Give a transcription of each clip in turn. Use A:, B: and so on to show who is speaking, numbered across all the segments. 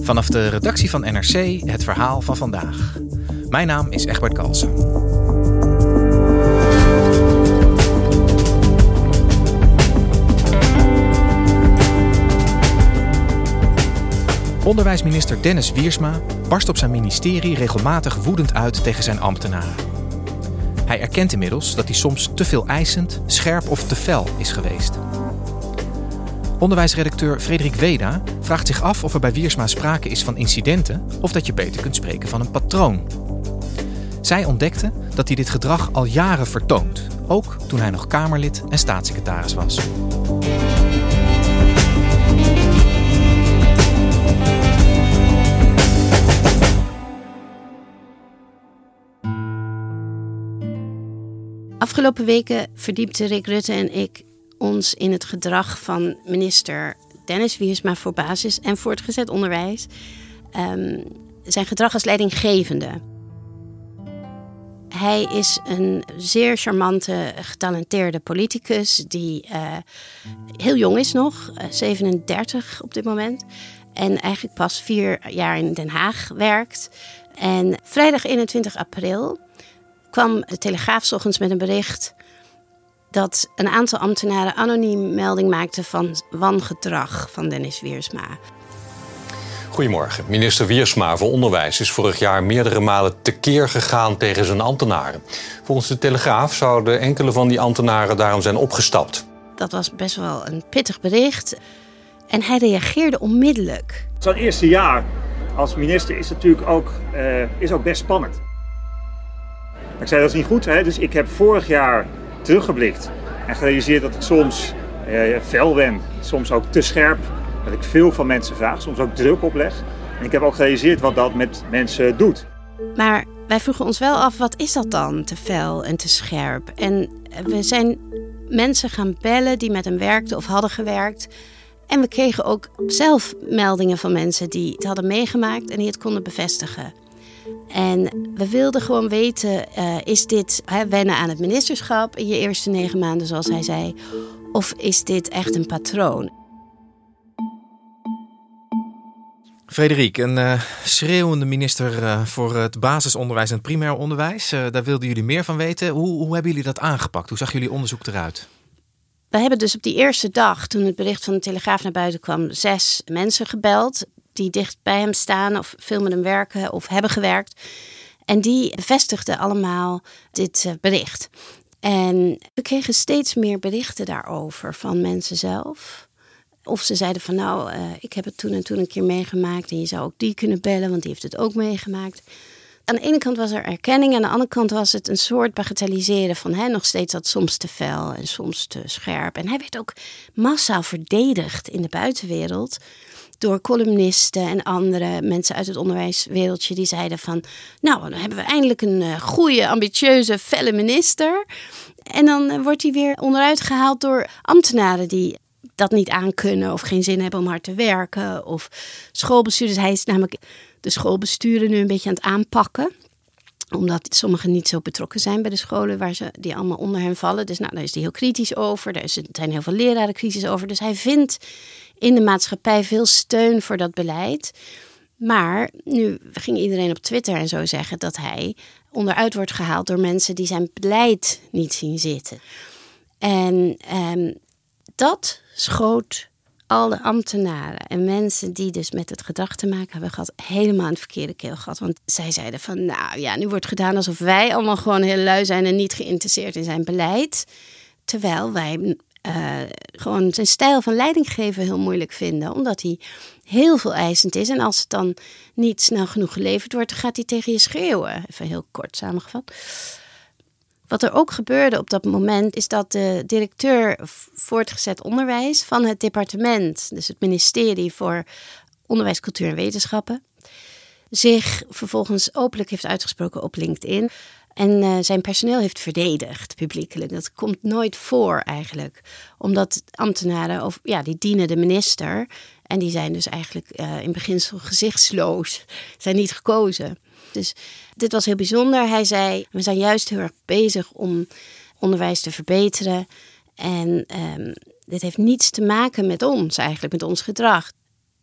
A: Vanaf de redactie van NRC het verhaal van vandaag. Mijn naam is Egbert Kalsen. Onderwijsminister Dennis Wiersma barst op zijn ministerie regelmatig woedend uit tegen zijn ambtenaren. Hij erkent inmiddels dat hij soms te veel eisend, scherp of te fel is geweest. Onderwijsredacteur Frederik Weda vraagt zich af of er bij Wiersma sprake is van incidenten of dat je beter kunt spreken van een patroon. Zij ontdekte dat hij dit gedrag al jaren vertoont, ook toen hij nog Kamerlid en staatssecretaris was.
B: Afgelopen weken verdiepte Rick Rutte en ik ons in het gedrag van minister Dennis Wiersma voor basis en voortgezet onderwijs. Um, zijn gedrag als leidinggevende. Hij is een zeer charmante, getalenteerde politicus die uh, heel jong is nog, 37 op dit moment. En eigenlijk pas vier jaar in Den Haag werkt. En vrijdag 21 april kwam de Telegraaf ochtends met een bericht dat een aantal ambtenaren anoniem melding maakten van wangedrag van Dennis Wiersma.
C: Goedemorgen. Minister Wiersma voor Onderwijs is vorig jaar meerdere malen tekeer gegaan tegen zijn ambtenaren. Volgens de Telegraaf zouden enkele van die ambtenaren daarom zijn opgestapt.
B: Dat was best wel een pittig bericht. En hij reageerde onmiddellijk.
D: Zo'n eerste jaar als minister is natuurlijk ook, uh, is ook best spannend. Ik zei dat is niet goed, hè? dus ik heb vorig jaar teruggeblikt en gerealiseerd dat ik soms eh, fel ben, soms ook te scherp, dat ik veel van mensen vraag, soms ook druk opleg. En ik heb ook gerealiseerd wat dat met mensen doet.
B: Maar wij vroegen ons wel af, wat is dat dan, te fel en te scherp? En we zijn mensen gaan bellen die met hem werkten of hadden gewerkt. En we kregen ook zelf meldingen van mensen die het hadden meegemaakt en die het konden bevestigen. En we wilden gewoon weten, uh, is dit hè, wennen aan het ministerschap in je eerste negen maanden, zoals hij zei? Of is dit echt een patroon?
A: Frederik, een uh, schreeuwende minister uh, voor het basisonderwijs en het primair onderwijs. daar wilden jullie meer van weten. Hoe, hoe hebben jullie dat aangepakt? Hoe zag jullie onderzoek eruit?
B: We hebben dus op die eerste dag, toen het bericht van de Telegraaf naar buiten kwam, zes mensen gebeld die dicht bij hem staan of veel met hem werken of hebben gewerkt. En die bevestigden allemaal dit eh, bericht. En we kregen steeds meer berichten daarover van mensen zelf. Of ze zeiden van nou, uh, ik heb het toen en toen een keer meegemaakt en je zou ook die kunnen bellen, want die heeft het ook meegemaakt. Aan de ene kant was er erkenning, aan de andere kant was het een soort bagatelliseren van hè, nog steeds dat soms te fel en soms te scherp. En hij werd ook massaal verdedigd in de buitenwereld door columnisten en andere mensen uit het onderwijswereldje die zeiden van, nou, dan hebben we eindelijk een uh, goede, ambitieuze, felle minister. En dan uh, wordt hij weer onderuit gehaald door ambtenaren die dat niet aankunnen of geen zin hebben om hard te werken. Of schoolbestuurders. Hij is namelijk de schoolbesturen nu een beetje aan het aanpakken omdat sommigen niet zo betrokken zijn bij de scholen waar ze die allemaal onder hem vallen. Dus nou, daar is hij heel kritisch over. Er zijn heel veel leraren kritisch over. Dus hij vindt in de maatschappij veel steun voor dat beleid. Maar nu ging iedereen op Twitter en zo zeggen dat hij onderuit wordt gehaald door mensen die zijn beleid niet zien zitten. En ehm, Dat schoot alle ambtenaren en mensen die dus met het gedrag te maken hebben gehad, helemaal het verkeerde keel gehad. Want zij zeiden van, nou ja, nu wordt gedaan alsof wij allemaal gewoon heel lui zijn en niet geïnteresseerd in zijn beleid. Terwijl wij uh, gewoon zijn stijl van leidinggeven heel moeilijk vinden, omdat hij heel veel eisend is. En als het dan niet snel genoeg geleverd wordt, dan gaat hij tegen je schreeuwen. Even heel kort samengevat. Wat er ook gebeurde op dat moment is dat de directeur voortgezet onderwijs van het departement, dus het ministerie voor Onderwijs, Cultuur en Wetenschappen, zich vervolgens openlijk heeft uitgesproken op LinkedIn. En uh, zijn personeel heeft verdedigd publiekelijk. Dat komt nooit voor eigenlijk. Omdat ambtenaren, of, ja, die dienen de minister. En die zijn dus eigenlijk uh, in beginsel gezichtsloos. Zijn niet gekozen. Dus dit was heel bijzonder. Hij zei: We zijn juist heel erg bezig om onderwijs te verbeteren. En um, dit heeft niets te maken met ons, eigenlijk, met ons gedrag.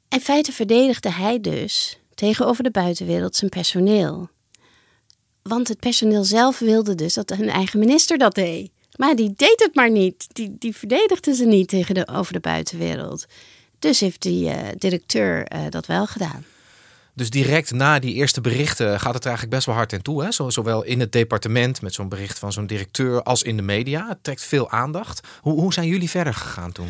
B: In feite verdedigde hij dus tegenover de buitenwereld zijn personeel. Want het personeel zelf wilde dus dat hun eigen minister dat deed. Maar die deed het maar niet. Die, die verdedigde ze niet tegen de, de buitenwereld. Dus heeft die uh, directeur uh, dat wel gedaan.
A: Dus direct na die eerste berichten gaat het er eigenlijk best wel hard en toe. Hè? zowel in het departement met zo'n bericht van zo'n directeur als in de media. Het trekt veel aandacht. Hoe, hoe zijn jullie verder gegaan toen?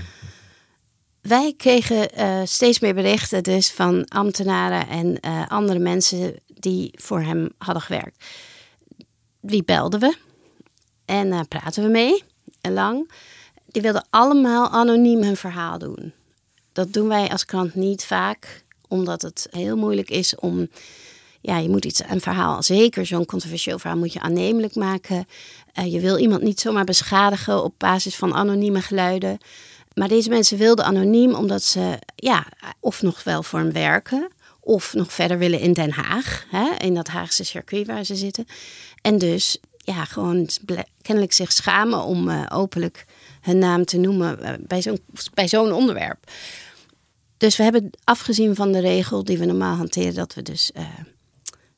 B: Wij kregen uh, steeds meer berichten dus van ambtenaren en uh, andere mensen die voor hem hadden gewerkt. Wie belden we en uh, praten we mee en lang. Die wilden allemaal anoniem hun verhaal doen. Dat doen wij als krant niet vaak omdat het heel moeilijk is om. Ja, je moet iets, een verhaal, zeker zo'n controversieel verhaal, moet je aannemelijk maken. Uh, je wil iemand niet zomaar beschadigen op basis van anonieme geluiden. Maar deze mensen wilden anoniem omdat ze, ja, of nog wel voor hem werken, of nog verder willen in Den Haag, hè, in dat Haagse circuit waar ze zitten. En dus, ja, gewoon kennelijk zich schamen om uh, openlijk hun naam te noemen uh, bij zo'n bij zo'n onderwerp. Dus we hebben afgezien van de regel die we normaal hanteren, dat we dus uh,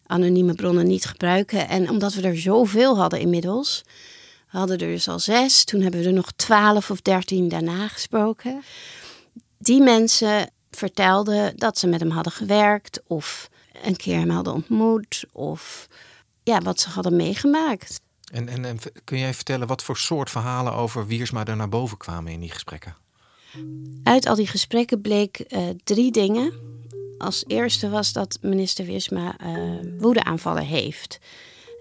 B: anonieme bronnen niet gebruiken. En omdat we er zoveel hadden inmiddels, we hadden er dus al zes, toen hebben we er nog twaalf of dertien daarna gesproken. Die mensen vertelden dat ze met hem hadden gewerkt of een keer hem hadden ontmoet of ja, wat ze hadden meegemaakt.
A: En, en, en kun jij vertellen wat voor soort verhalen over Wiersma er naar boven kwamen in die gesprekken?
B: Uit al die gesprekken bleek uh, drie dingen. Als eerste was dat minister Wisma uh, woedeaanvallen heeft.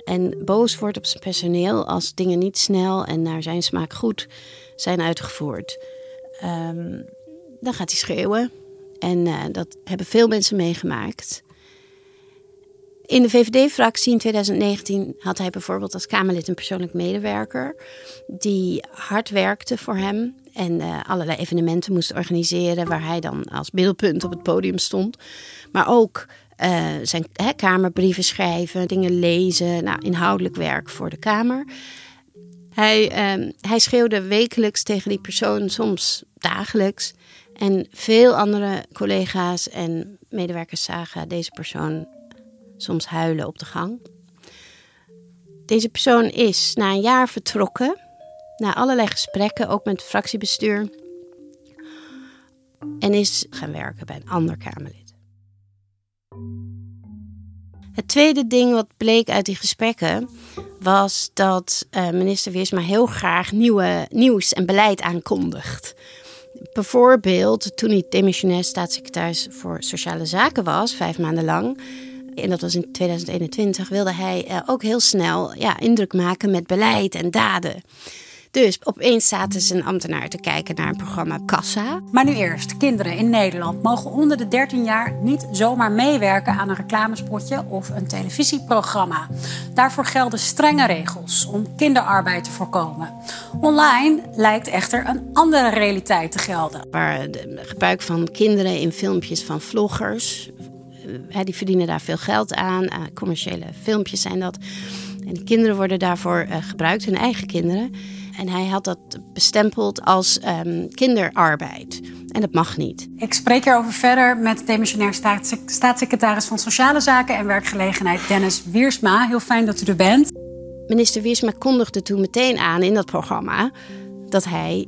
B: En boos wordt op zijn personeel als dingen niet snel en naar zijn smaak goed zijn uitgevoerd. Um, dan gaat hij schreeuwen. En uh, dat hebben veel mensen meegemaakt. In de VVD-fractie in 2019 had hij bijvoorbeeld als Kamerlid een persoonlijk medewerker die hard werkte voor hem en uh, allerlei evenementen moest organiseren waar hij dan als middelpunt op het podium stond. Maar ook uh, zijn kamerbrieven schrijven, dingen lezen, nou, inhoudelijk werk voor de Kamer. Hij, uh, hij schreeuwde wekelijks tegen die persoon, soms dagelijks. En veel andere collega's en medewerkers zagen deze persoon soms huilen op de gang. Deze persoon is na een jaar vertrokken, na allerlei gesprekken, ook met fractiebestuur, en is gaan werken bij een ander Kamerlid. Het tweede ding wat bleek uit die gesprekken was dat uh, minister Wiersma heel graag nieuwe nieuws en beleid aankondigt. Bijvoorbeeld toen hij demissionair staatssecretaris voor Sociale Zaken was, vijf maanden lang, en dat was in 2021, wilde hij uh, ook heel snel ja, indruk maken met beleid en daden. Dus opeens zaten ze een ambtenaar te kijken naar een programma Kassa.
E: Maar nu eerst, kinderen in Nederland mogen onder de 13 jaar niet zomaar meewerken aan een reclamespotje of een televisieprogramma. Daarvoor gelden strenge regels om kinderarbeid te voorkomen. Online lijkt echter een andere realiteit te gelden.
B: Waar het gebruik van kinderen in filmpjes van vloggers, die verdienen daar veel geld aan. commerciële filmpjes zijn dat. En de kinderen worden daarvoor uh, gebruikt, hun eigen kinderen. En hij had dat bestempeld als um, kinderarbeid. En dat mag niet.
E: Ik spreek hierover verder met demissionair staatssecretaris van Sociale Zaken en Werkgelegenheid Dennis Wiersma. Heel fijn dat u er bent.
B: Minister Wiersma kondigde toen meteen aan in dat programma dat hij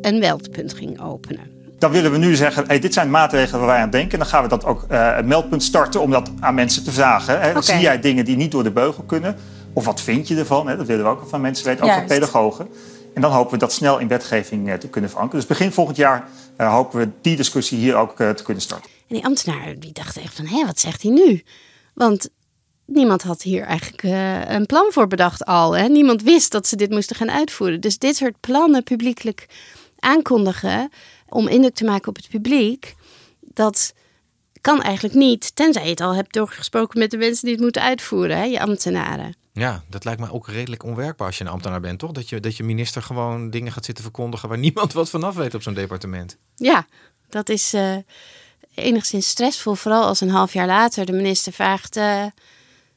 B: een meldpunt ging openen.
D: Dan willen we nu zeggen, hey, dit zijn maatregelen waar wij aan denken. Dan gaan we dat ook uh, een meldpunt starten om dat aan mensen te vragen. Hè. Zie jij dingen die niet door de beugel kunnen? Of wat vind je ervan? Hè? Dat willen we ook van mensen weten, ook van pedagogen. En dan hopen we dat snel in wetgeving uh, te kunnen verankeren. Dus begin volgend jaar uh, hopen we die discussie hier ook te kunnen starten.
B: En die ambtenaren die dachten echt van, hé, wat zegt hij nu? Want niemand had hier eigenlijk uh, een plan voor bedacht al. Hè? Niemand wist dat ze dit moesten gaan uitvoeren. Dus dit soort plannen publiekelijk aankondigen om indruk te maken op het publiek, dat kan eigenlijk niet, tenzij je het al hebt doorgesproken met de mensen die het moeten uitvoeren, hè, je ambtenaren.
A: Ja, dat lijkt me ook redelijk onwerkbaar als je een ambtenaar bent, toch? Dat je, dat je minister gewoon dingen gaat zitten verkondigen waar niemand wat vanaf weet op zo'n departement.
B: Ja, dat is uh, enigszins stressvol, vooral als een half jaar later de minister vraagt. Uh,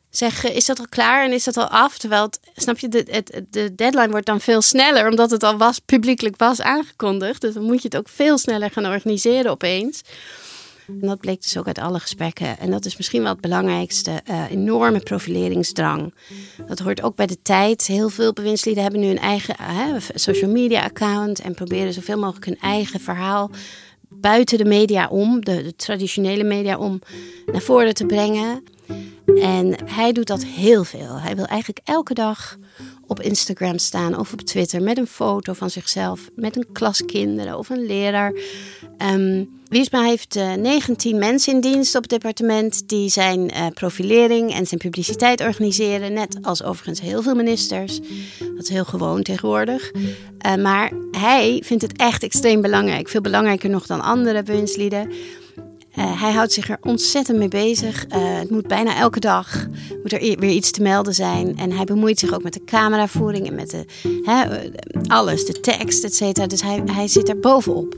B: zeg, is dat al klaar en is dat al af? Terwijl, het, snap je, de, de deadline wordt dan veel sneller, omdat het al was, publiekelijk was aangekondigd. Dus dan moet je het ook veel sneller gaan organiseren opeens. En dat bleek dus ook uit alle gesprekken. En dat is misschien wel het belangrijkste. Uh, enorme profileringsdrang. Dat hoort ook bij de tijd. Heel veel bewindslieden hebben nu een eigen uh, social media account. En proberen zoveel mogelijk hun eigen verhaal buiten de media om, de traditionele media om, naar voren te brengen. En hij doet dat heel veel. Hij wil eigenlijk elke dag op Instagram staan of op Twitter met een foto van zichzelf, met een klas kinderen of een leraar. Um, Wiesma heeft uh, eh, 19 mensen in dienst op het departement die zijn uh, profilering en zijn publiciteit organiseren. Net als overigens heel veel ministers. Dat is heel gewoon tegenwoordig. Uh, maar hij vindt het echt extreem belangrijk. Veel belangrijker nog dan andere bewindslieden. Uh, hij houdt zich er ontzettend mee bezig. Uh, het moet bijna elke dag moet er weer iets te melden zijn. En hij bemoeit zich ook met de cameravoering en met de, hè, alles, de tekst, et cetera. Dus hij, hij zit er bovenop.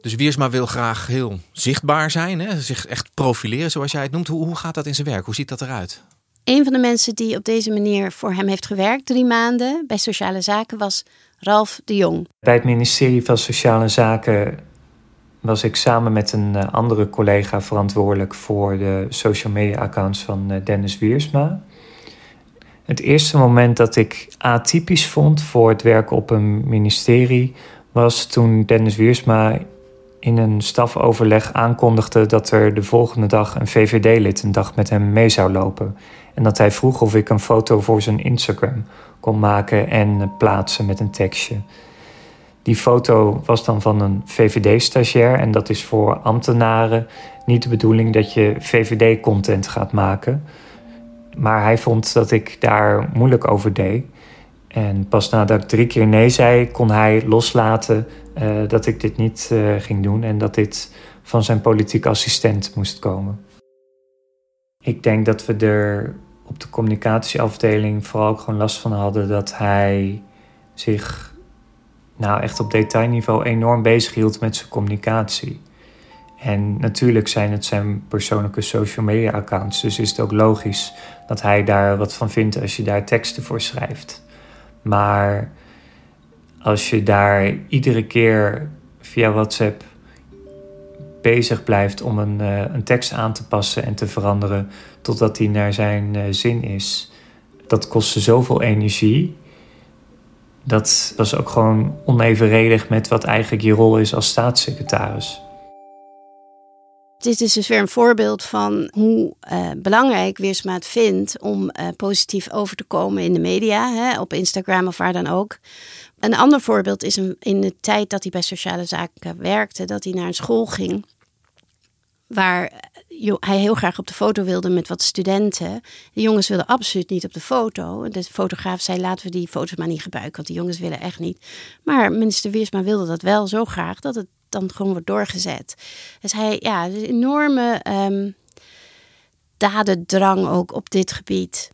A: Dus Wiersma wil graag heel zichtbaar zijn, hè? zich echt profileren zoals jij het noemt. Hoe, hoe gaat dat in zijn werk? Hoe ziet dat eruit?
B: Een van de mensen die op deze manier voor hem heeft gewerkt, drie maanden bij Sociale Zaken, was Ralf de Jong.
F: Bij het ministerie van Sociale Zaken was ik samen met een eh, andere collega verantwoordelijk voor de social media accounts van eh, Dennis Wiersma. Het eerste moment dat ik atypisch vond voor het werk op een ministerie was toen Dennis Wiersma in een stafoverleg aankondigde dat er de volgende dag een VVD-lid een dag met hem mee zou lopen. En dat hij vroeg of ik een foto voor zijn Instagram kon maken en plaatsen met een tekstje. Die foto was dan van een VVD-stagiair en dat is voor ambtenaren niet de bedoeling dat je VVD-content gaat maken. Maar hij vond dat ik daar moeilijk over deed. En pas nadat ik drie keer nee zei, kon hij loslaten uh, dat ik dit niet uh, ging doen en dat dit van zijn politieke assistent moest komen. Ik denk dat we er op de communicatieafdeling vooral ook gewoon last van hadden dat hij zich nou echt op detailniveau enorm bezig hield met zijn communicatie. En natuurlijk zijn het zijn persoonlijke social media accounts, dus is het ook logisch dat hij daar wat van vindt als je daar teksten voor schrijft. Maar als je daar iedere keer via WhatsApp bezig blijft om een, uh, een tekst aan te passen en te veranderen totdat die naar zijn uh, zin is, dat kostte zoveel energie. Dat was ook gewoon onevenredig met wat eigenlijk je rol is als staatssecretaris.
B: Dit is dus weer een voorbeeld van hoe uh, belangrijk Weersma het vindt om uh, positief over te komen in de media, hè, op Instagram of waar dan ook. Een ander voorbeeld is in de tijd dat hij bij sociale zaken werkte, dat hij naar een school ging waar hij heel graag op de foto wilde met wat studenten. De jongens wilden absoluut niet op de foto. De fotograaf zei: laten we die foto's maar niet gebruiken, want die jongens willen echt niet. Maar minister Wiersma wilde dat wel zo graag dat het dan gewoon wordt doorgezet. Dus hij, ja, een enorme um, dadendrang ook op dit gebied.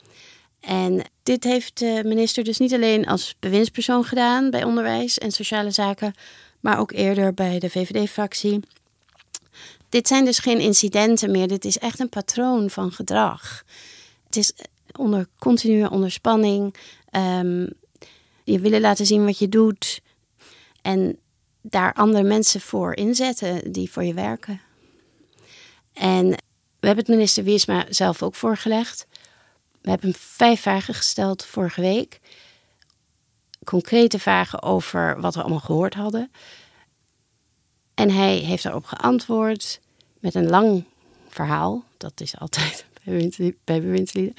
B: En dit heeft de minister dus niet alleen als bewindspersoon gedaan bij onderwijs en sociale zaken, maar ook eerder bij de VVD-fractie. Dit zijn dus geen incidenten meer, dit is echt een patroon van gedrag. Het is onder continue onderspanning. Um, je willen laten zien wat je doet. En daar andere mensen voor inzetten die voor je werken. En we hebben het minister Wiersma zelf ook voorgelegd. We hebben hem vijf vragen gesteld vorige week. concrete vragen over wat we allemaal gehoord hadden. En hij heeft daarop geantwoord met een lang verhaal. Dat is altijd bij bewindslieden.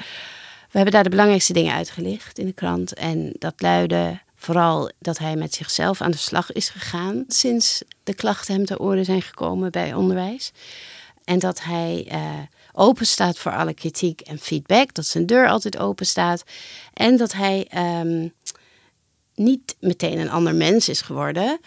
B: We hebben daar de belangrijkste dingen uitgelicht in de krant. En dat luidde vooral dat hij met zichzelf aan de slag is gegaan sinds de klachten hem te oren zijn gekomen bij onderwijs. En dat hij uh, open staat voor alle kritiek en feedback. Dat zijn deur altijd open staat. En dat hij um, niet meteen een ander mens is geworden.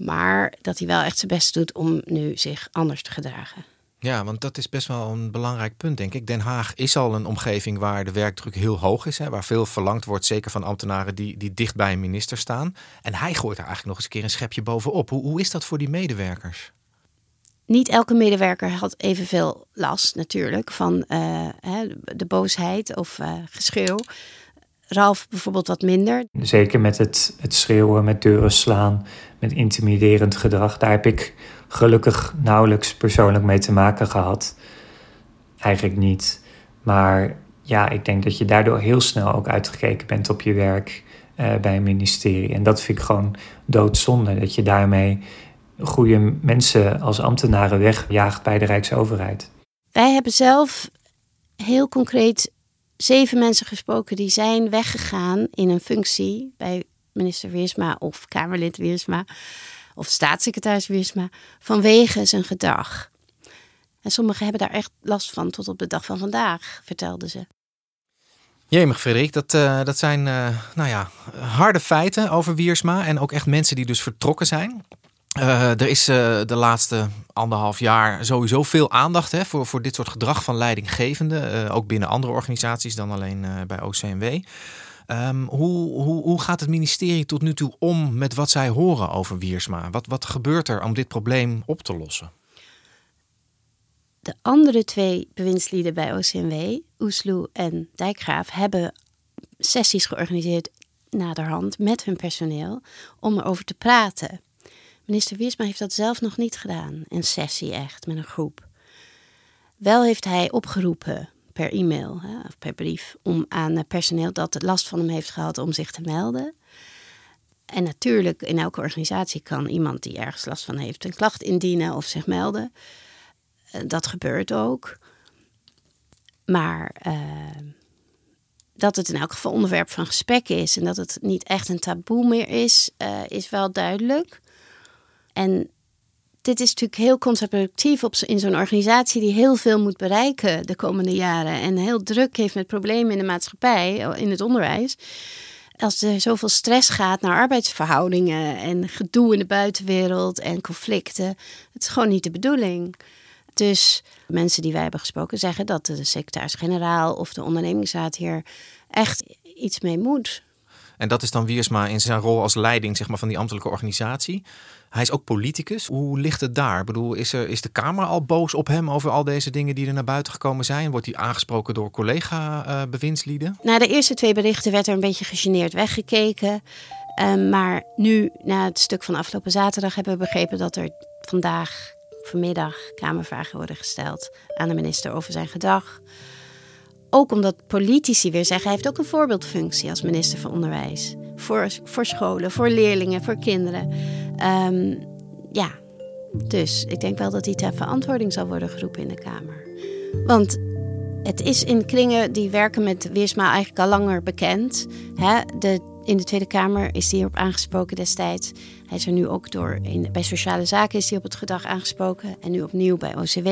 B: Maar dat hij wel echt zijn best doet om nu zich anders te gedragen.
A: Ja, want dat is best wel een belangrijk punt, denk ik. Den Haag is al een omgeving waar de werkdruk heel hoog is. Hè, waar veel verlangd wordt, zeker van ambtenaren die, die dicht bij een minister staan. En hij gooit er eigenlijk nog eens een keer een schepje bovenop. Hoe, hoe is dat voor die medewerkers?
B: Niet elke medewerker had evenveel last natuurlijk van uh, de boosheid of uh, geschreeuw. Ralf bijvoorbeeld wat minder.
F: Zeker met het, het schreeuwen, met deuren slaan, met intimiderend gedrag. Daar heb ik gelukkig nauwelijks persoonlijk mee te maken gehad. Eigenlijk niet. Maar ja, ik denk dat je daardoor heel snel ook uitgekeken bent op je werk uh, bij een ministerie. En dat vind ik gewoon doodzonde. Dat je daarmee goede mensen als ambtenaren wegjaagt bij de Rijksoverheid.
B: Wij hebben zelf heel concreet zeven mensen gesproken die zijn weggegaan in een functie bij minister Wiersma of Kamerlid Wiersma of staatssecretaris Wiersma vanwege zijn gedrag. En sommigen hebben daar echt last van tot op de dag van vandaag, vertelden ze.
A: Jemig, Frederik, dat, uh, dat zijn uh, nou ja, harde feiten over Wiersma en ook echt mensen die dus vertrokken zijn. Uh, er is de laatste anderhalf jaar sowieso veel aandacht hè, voor, voor dit soort gedrag van leidinggevenden. ook binnen andere organisaties dan alleen bij OCMW. Um, hoe, hoe, hoe gaat het ministerie tot nu toe om met wat zij horen over Wiersma? Wat, wat gebeurt er om dit probleem op te lossen?
B: De andere twee bewindslieden bij OCMW, Oesloe en Dijkgraaf, hebben sessies georganiseerd naderhand met hun personeel om erover te praten. Minister Wiersma heeft dat zelf nog niet gedaan, een sessie echt met een groep. Wel heeft hij opgeroepen per e-mail hè, of per brief om aan personeel dat last van hem heeft gehad om zich te melden. En natuurlijk, in elke organisatie kan iemand die ergens last van heeft een klacht indienen of zich melden. Eh, dat gebeurt ook. Maar uh, dat het in elk geval onderwerp van gesprek is en dat het niet echt een taboe meer is, uh, is wel duidelijk. En dit is natuurlijk heel contraproductief op, in zo'n organisatie die heel veel moet bereiken de komende jaren. En heel druk heeft met problemen in de maatschappij, in het onderwijs. Als er zoveel stress gaat naar arbeidsverhoudingen en gedoe in de buitenwereld en conflicten. Het is gewoon niet de bedoeling. Dus mensen die wij hebben gesproken zeggen dat de secretaris-generaal of de ondernemingsraad hier echt iets mee moet.
A: En dat is dan Wiersma in zijn rol als leiding zeg maar, van die ambtelijke organisatie. Hij is ook politicus. Hoe ligt het daar? Ik bedoel, is, er, is de Kamer al boos op hem over al deze dingen die er naar buiten gekomen zijn? Wordt hij aangesproken door collega-bewindslieden?
B: Na de eerste twee berichten werd er een beetje gegeneerd weggekeken. Uh, maar nu, na het stuk van afgelopen zaterdag, hebben we begrepen dat er vandaag, vanmiddag, Kamervragen worden gesteld aan de minister over zijn gedrag. Ook omdat politici weer zeggen, hij heeft ook een voorbeeldfunctie als minister van Onderwijs. Voor, voor scholen, voor leerlingen, voor kinderen. Um, ja, dus ik denk wel dat hij ter verantwoording zal worden geroepen in de Kamer. Want het is in kringen die werken met Weersma eigenlijk al langer bekend. Hè? De, in de Tweede Kamer is hij hierop aangesproken destijds. Hij is er nu ook door, in, bij Sociale Zaken is hij op het gedrag aangesproken. En nu opnieuw bij OCW.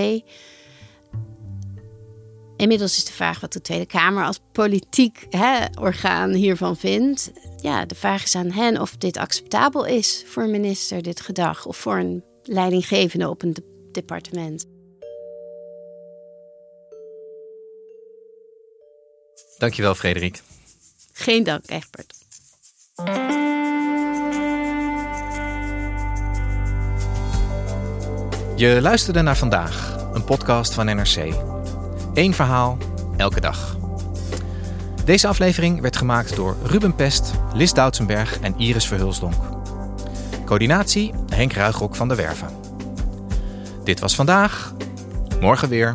B: Inmiddels is de vraag wat de Tweede Kamer als politiek hè, orgaan hiervan vindt. Ja, de vraag is aan hen of dit acceptabel is voor een minister, dit gedrag, of voor een leidinggevende op een de departement.
A: Dankjewel, Frederik.
B: Geen dank, Egbert.
A: Je luisterde naar vandaag, een podcast van NRC. Eén verhaal, elke dag. Deze aflevering werd gemaakt door Ruben Pest, Lis Doutsenberg en Iris Verhulsdonk. Coördinatie Henk Ruigrok van de Werven. Dit was vandaag. Morgen weer.